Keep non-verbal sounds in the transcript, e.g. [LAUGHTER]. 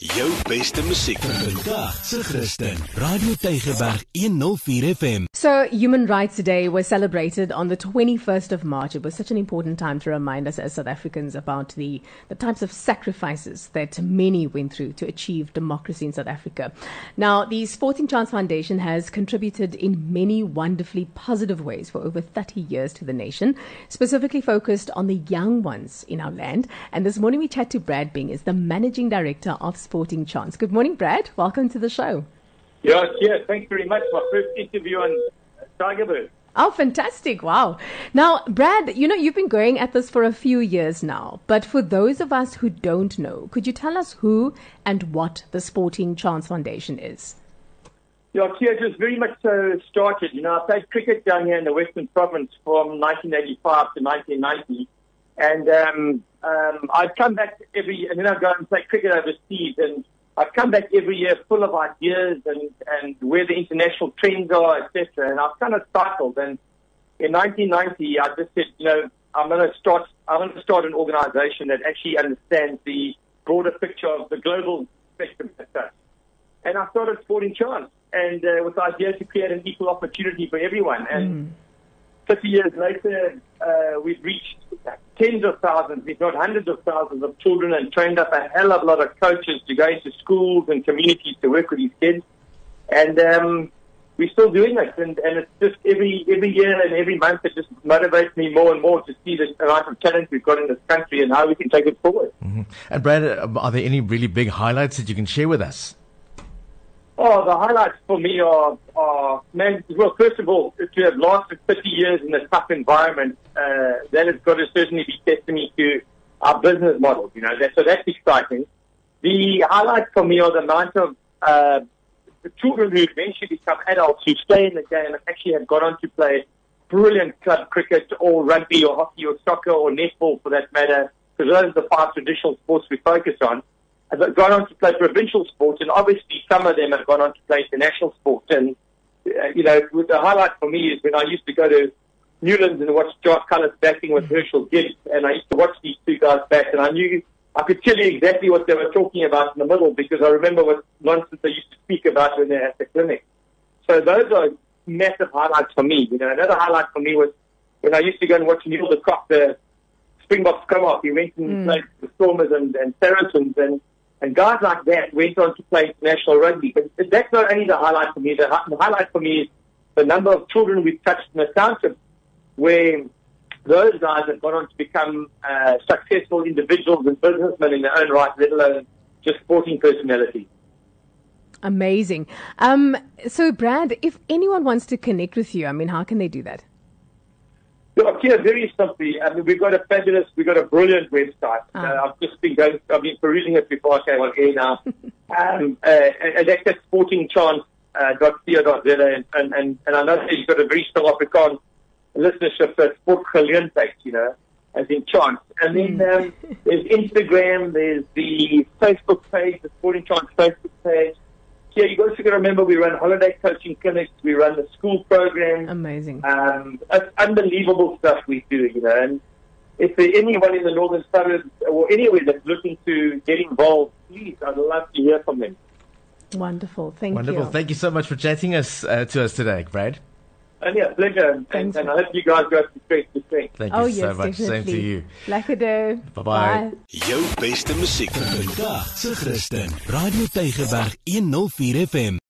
Jou beste musiek vandag se Christen. Radio Tygerberg 104 FM. So, Human Rights Day was celebrated on the 21st of March. It was such an important time to remind us as South Africans about the, the types of sacrifices that many went through to achieve democracy in South Africa. Now, the Sporting Chance Foundation has contributed in many wonderfully positive ways for over 30 years to the nation, specifically focused on the young ones in our land. And this morning we chat to Brad Bing, is the managing director of Sporting Chance. Good morning, Brad. Welcome to the show. Yes, yeah, thanks very much. My first interview on Tygerberg. Oh, fantastic. Wow. Now, Brad, you know, you've been going at this for a few years now, but for those of us who don't know, could you tell us who and what the Sporting Chance Foundation is? Yeah, Kia just very much so started. You know, I played cricket down here in the Western Province from 1985 to 1990. And um, um, I'd come back every, year, and then I'd go and play cricket overseas. And I'd come back every year full of ideas and, and where the international trends are, etc. And I've kind of cycled. And in 1990, I just said, you know, I'm going to start. I'm going to start an organization that actually understands the broader picture of the global spectrum. And I started Sporting Chance, and uh, with the idea to create an equal opportunity for everyone. And Mm. 30 years later, uh, we've reached tens of thousands, if not hundreds of thousands of children and trained up a hell of a lot of coaches to go into schools and communities to work with these kids. And um, we're still doing it. And, and it's just every, every year and every month, it just motivates me more and more to see the amount of talent we've got in this country and how we can take it forward. And Brad, uh, are there any really big highlights that you can share with us? Oh, the highlights for me are, are man, well, first of all, to have lasted 50 years in a tough environment, uh, that has got to certainly be testimony to our business model, you know, that, so that's exciting. The highlights for me are the amount of, uh, the children who eventually become adults who stay in the game and actually have gone on to play brilliant club cricket or rugby or hockey or soccer or netball for that matter, because those are the five traditional sports we focus on have gone on to play provincial sports, and obviously some of them have gone on to play international sports. And uh, you know, the highlight for me is when I used to go to Newlands and watch Jacques Kallis backing with Herschelle Gibbs, and I used to watch these two guys back, and I knew I could tell you exactly what they were talking about in the middle because I remember what nonsense they used to speak about when they're at the clinic. So those are massive highlights for me. You know, another highlight for me was when I used to go and watch Neil de Kock, the Springboks come off. He went and Mm. played the Stormers and, and Saracens and and guys like that went on to play international rugby. But that's not only the highlight for me. The, the highlight for me is the number of children we've touched in the township where those guys have gone on to become uh, successful individuals and businessmen in their own right, let alone just sporting personalities. Amazing. Um, so, Brad, if anyone wants to connect with you, I mean, how can they do that? Yeah, here, very simply. I mean, we've got a fabulous, we've got a brilliant website. Ah. Uh, I've just been going, I've been perusing it before I came on air now. [LAUGHS] um, uh, and that's at sportingchance.co.za. And, and, and, and I know you've got a very strong Afrikaans listenership, so it's sportgeleentheid, you know, as in chance. And then um, there's Instagram, there's the Facebook page, the Sporting Chance Facebook page. Yeah, you also got to remember we run holiday coaching clinics, we run the school program. Amazing. Um, it's unbelievable stuff we do, you know. And if there's anyone in the northern suburbs or anywhere that's looking to get involved, please, I'd love to hear from them. Wonderful. Thank Wonderful. you. Thank you so much for chatting us uh, to us today, Brad. And yeah, pleasure. And, Thanks. and I hope you guys go from strength to strength. Thank oh, you yes, so much. definitely. Same to you. Lekker day. Bye-bye. Bye. Jou beste musiek vandag se Christen. Radio Tygerberg 104 FM.